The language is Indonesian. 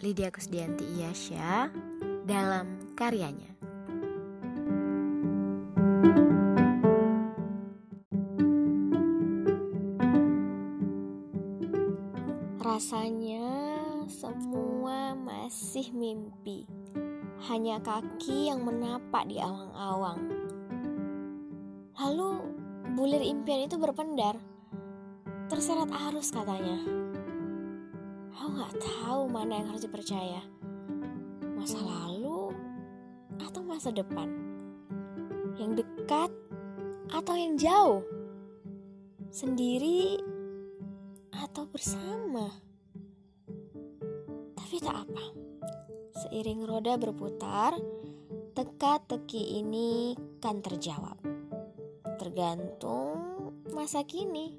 Lydia Kusdianti Iyasya dalam karyanya. Rasanya semua masih mimpi. Hanya kaki yang menapak di awang-awang. Lalu bulir impian itu berpendar. Terseret arus katanya. Aku gak tahu mana yang harus dipercaya. Masa lalu atau masa depan? Yang dekat atau yang jauh? Sendiri atau bersama. Tapi tak apa. Seiring roda berputar, teka-teki ini kan terjawab. Tergantung masa kini.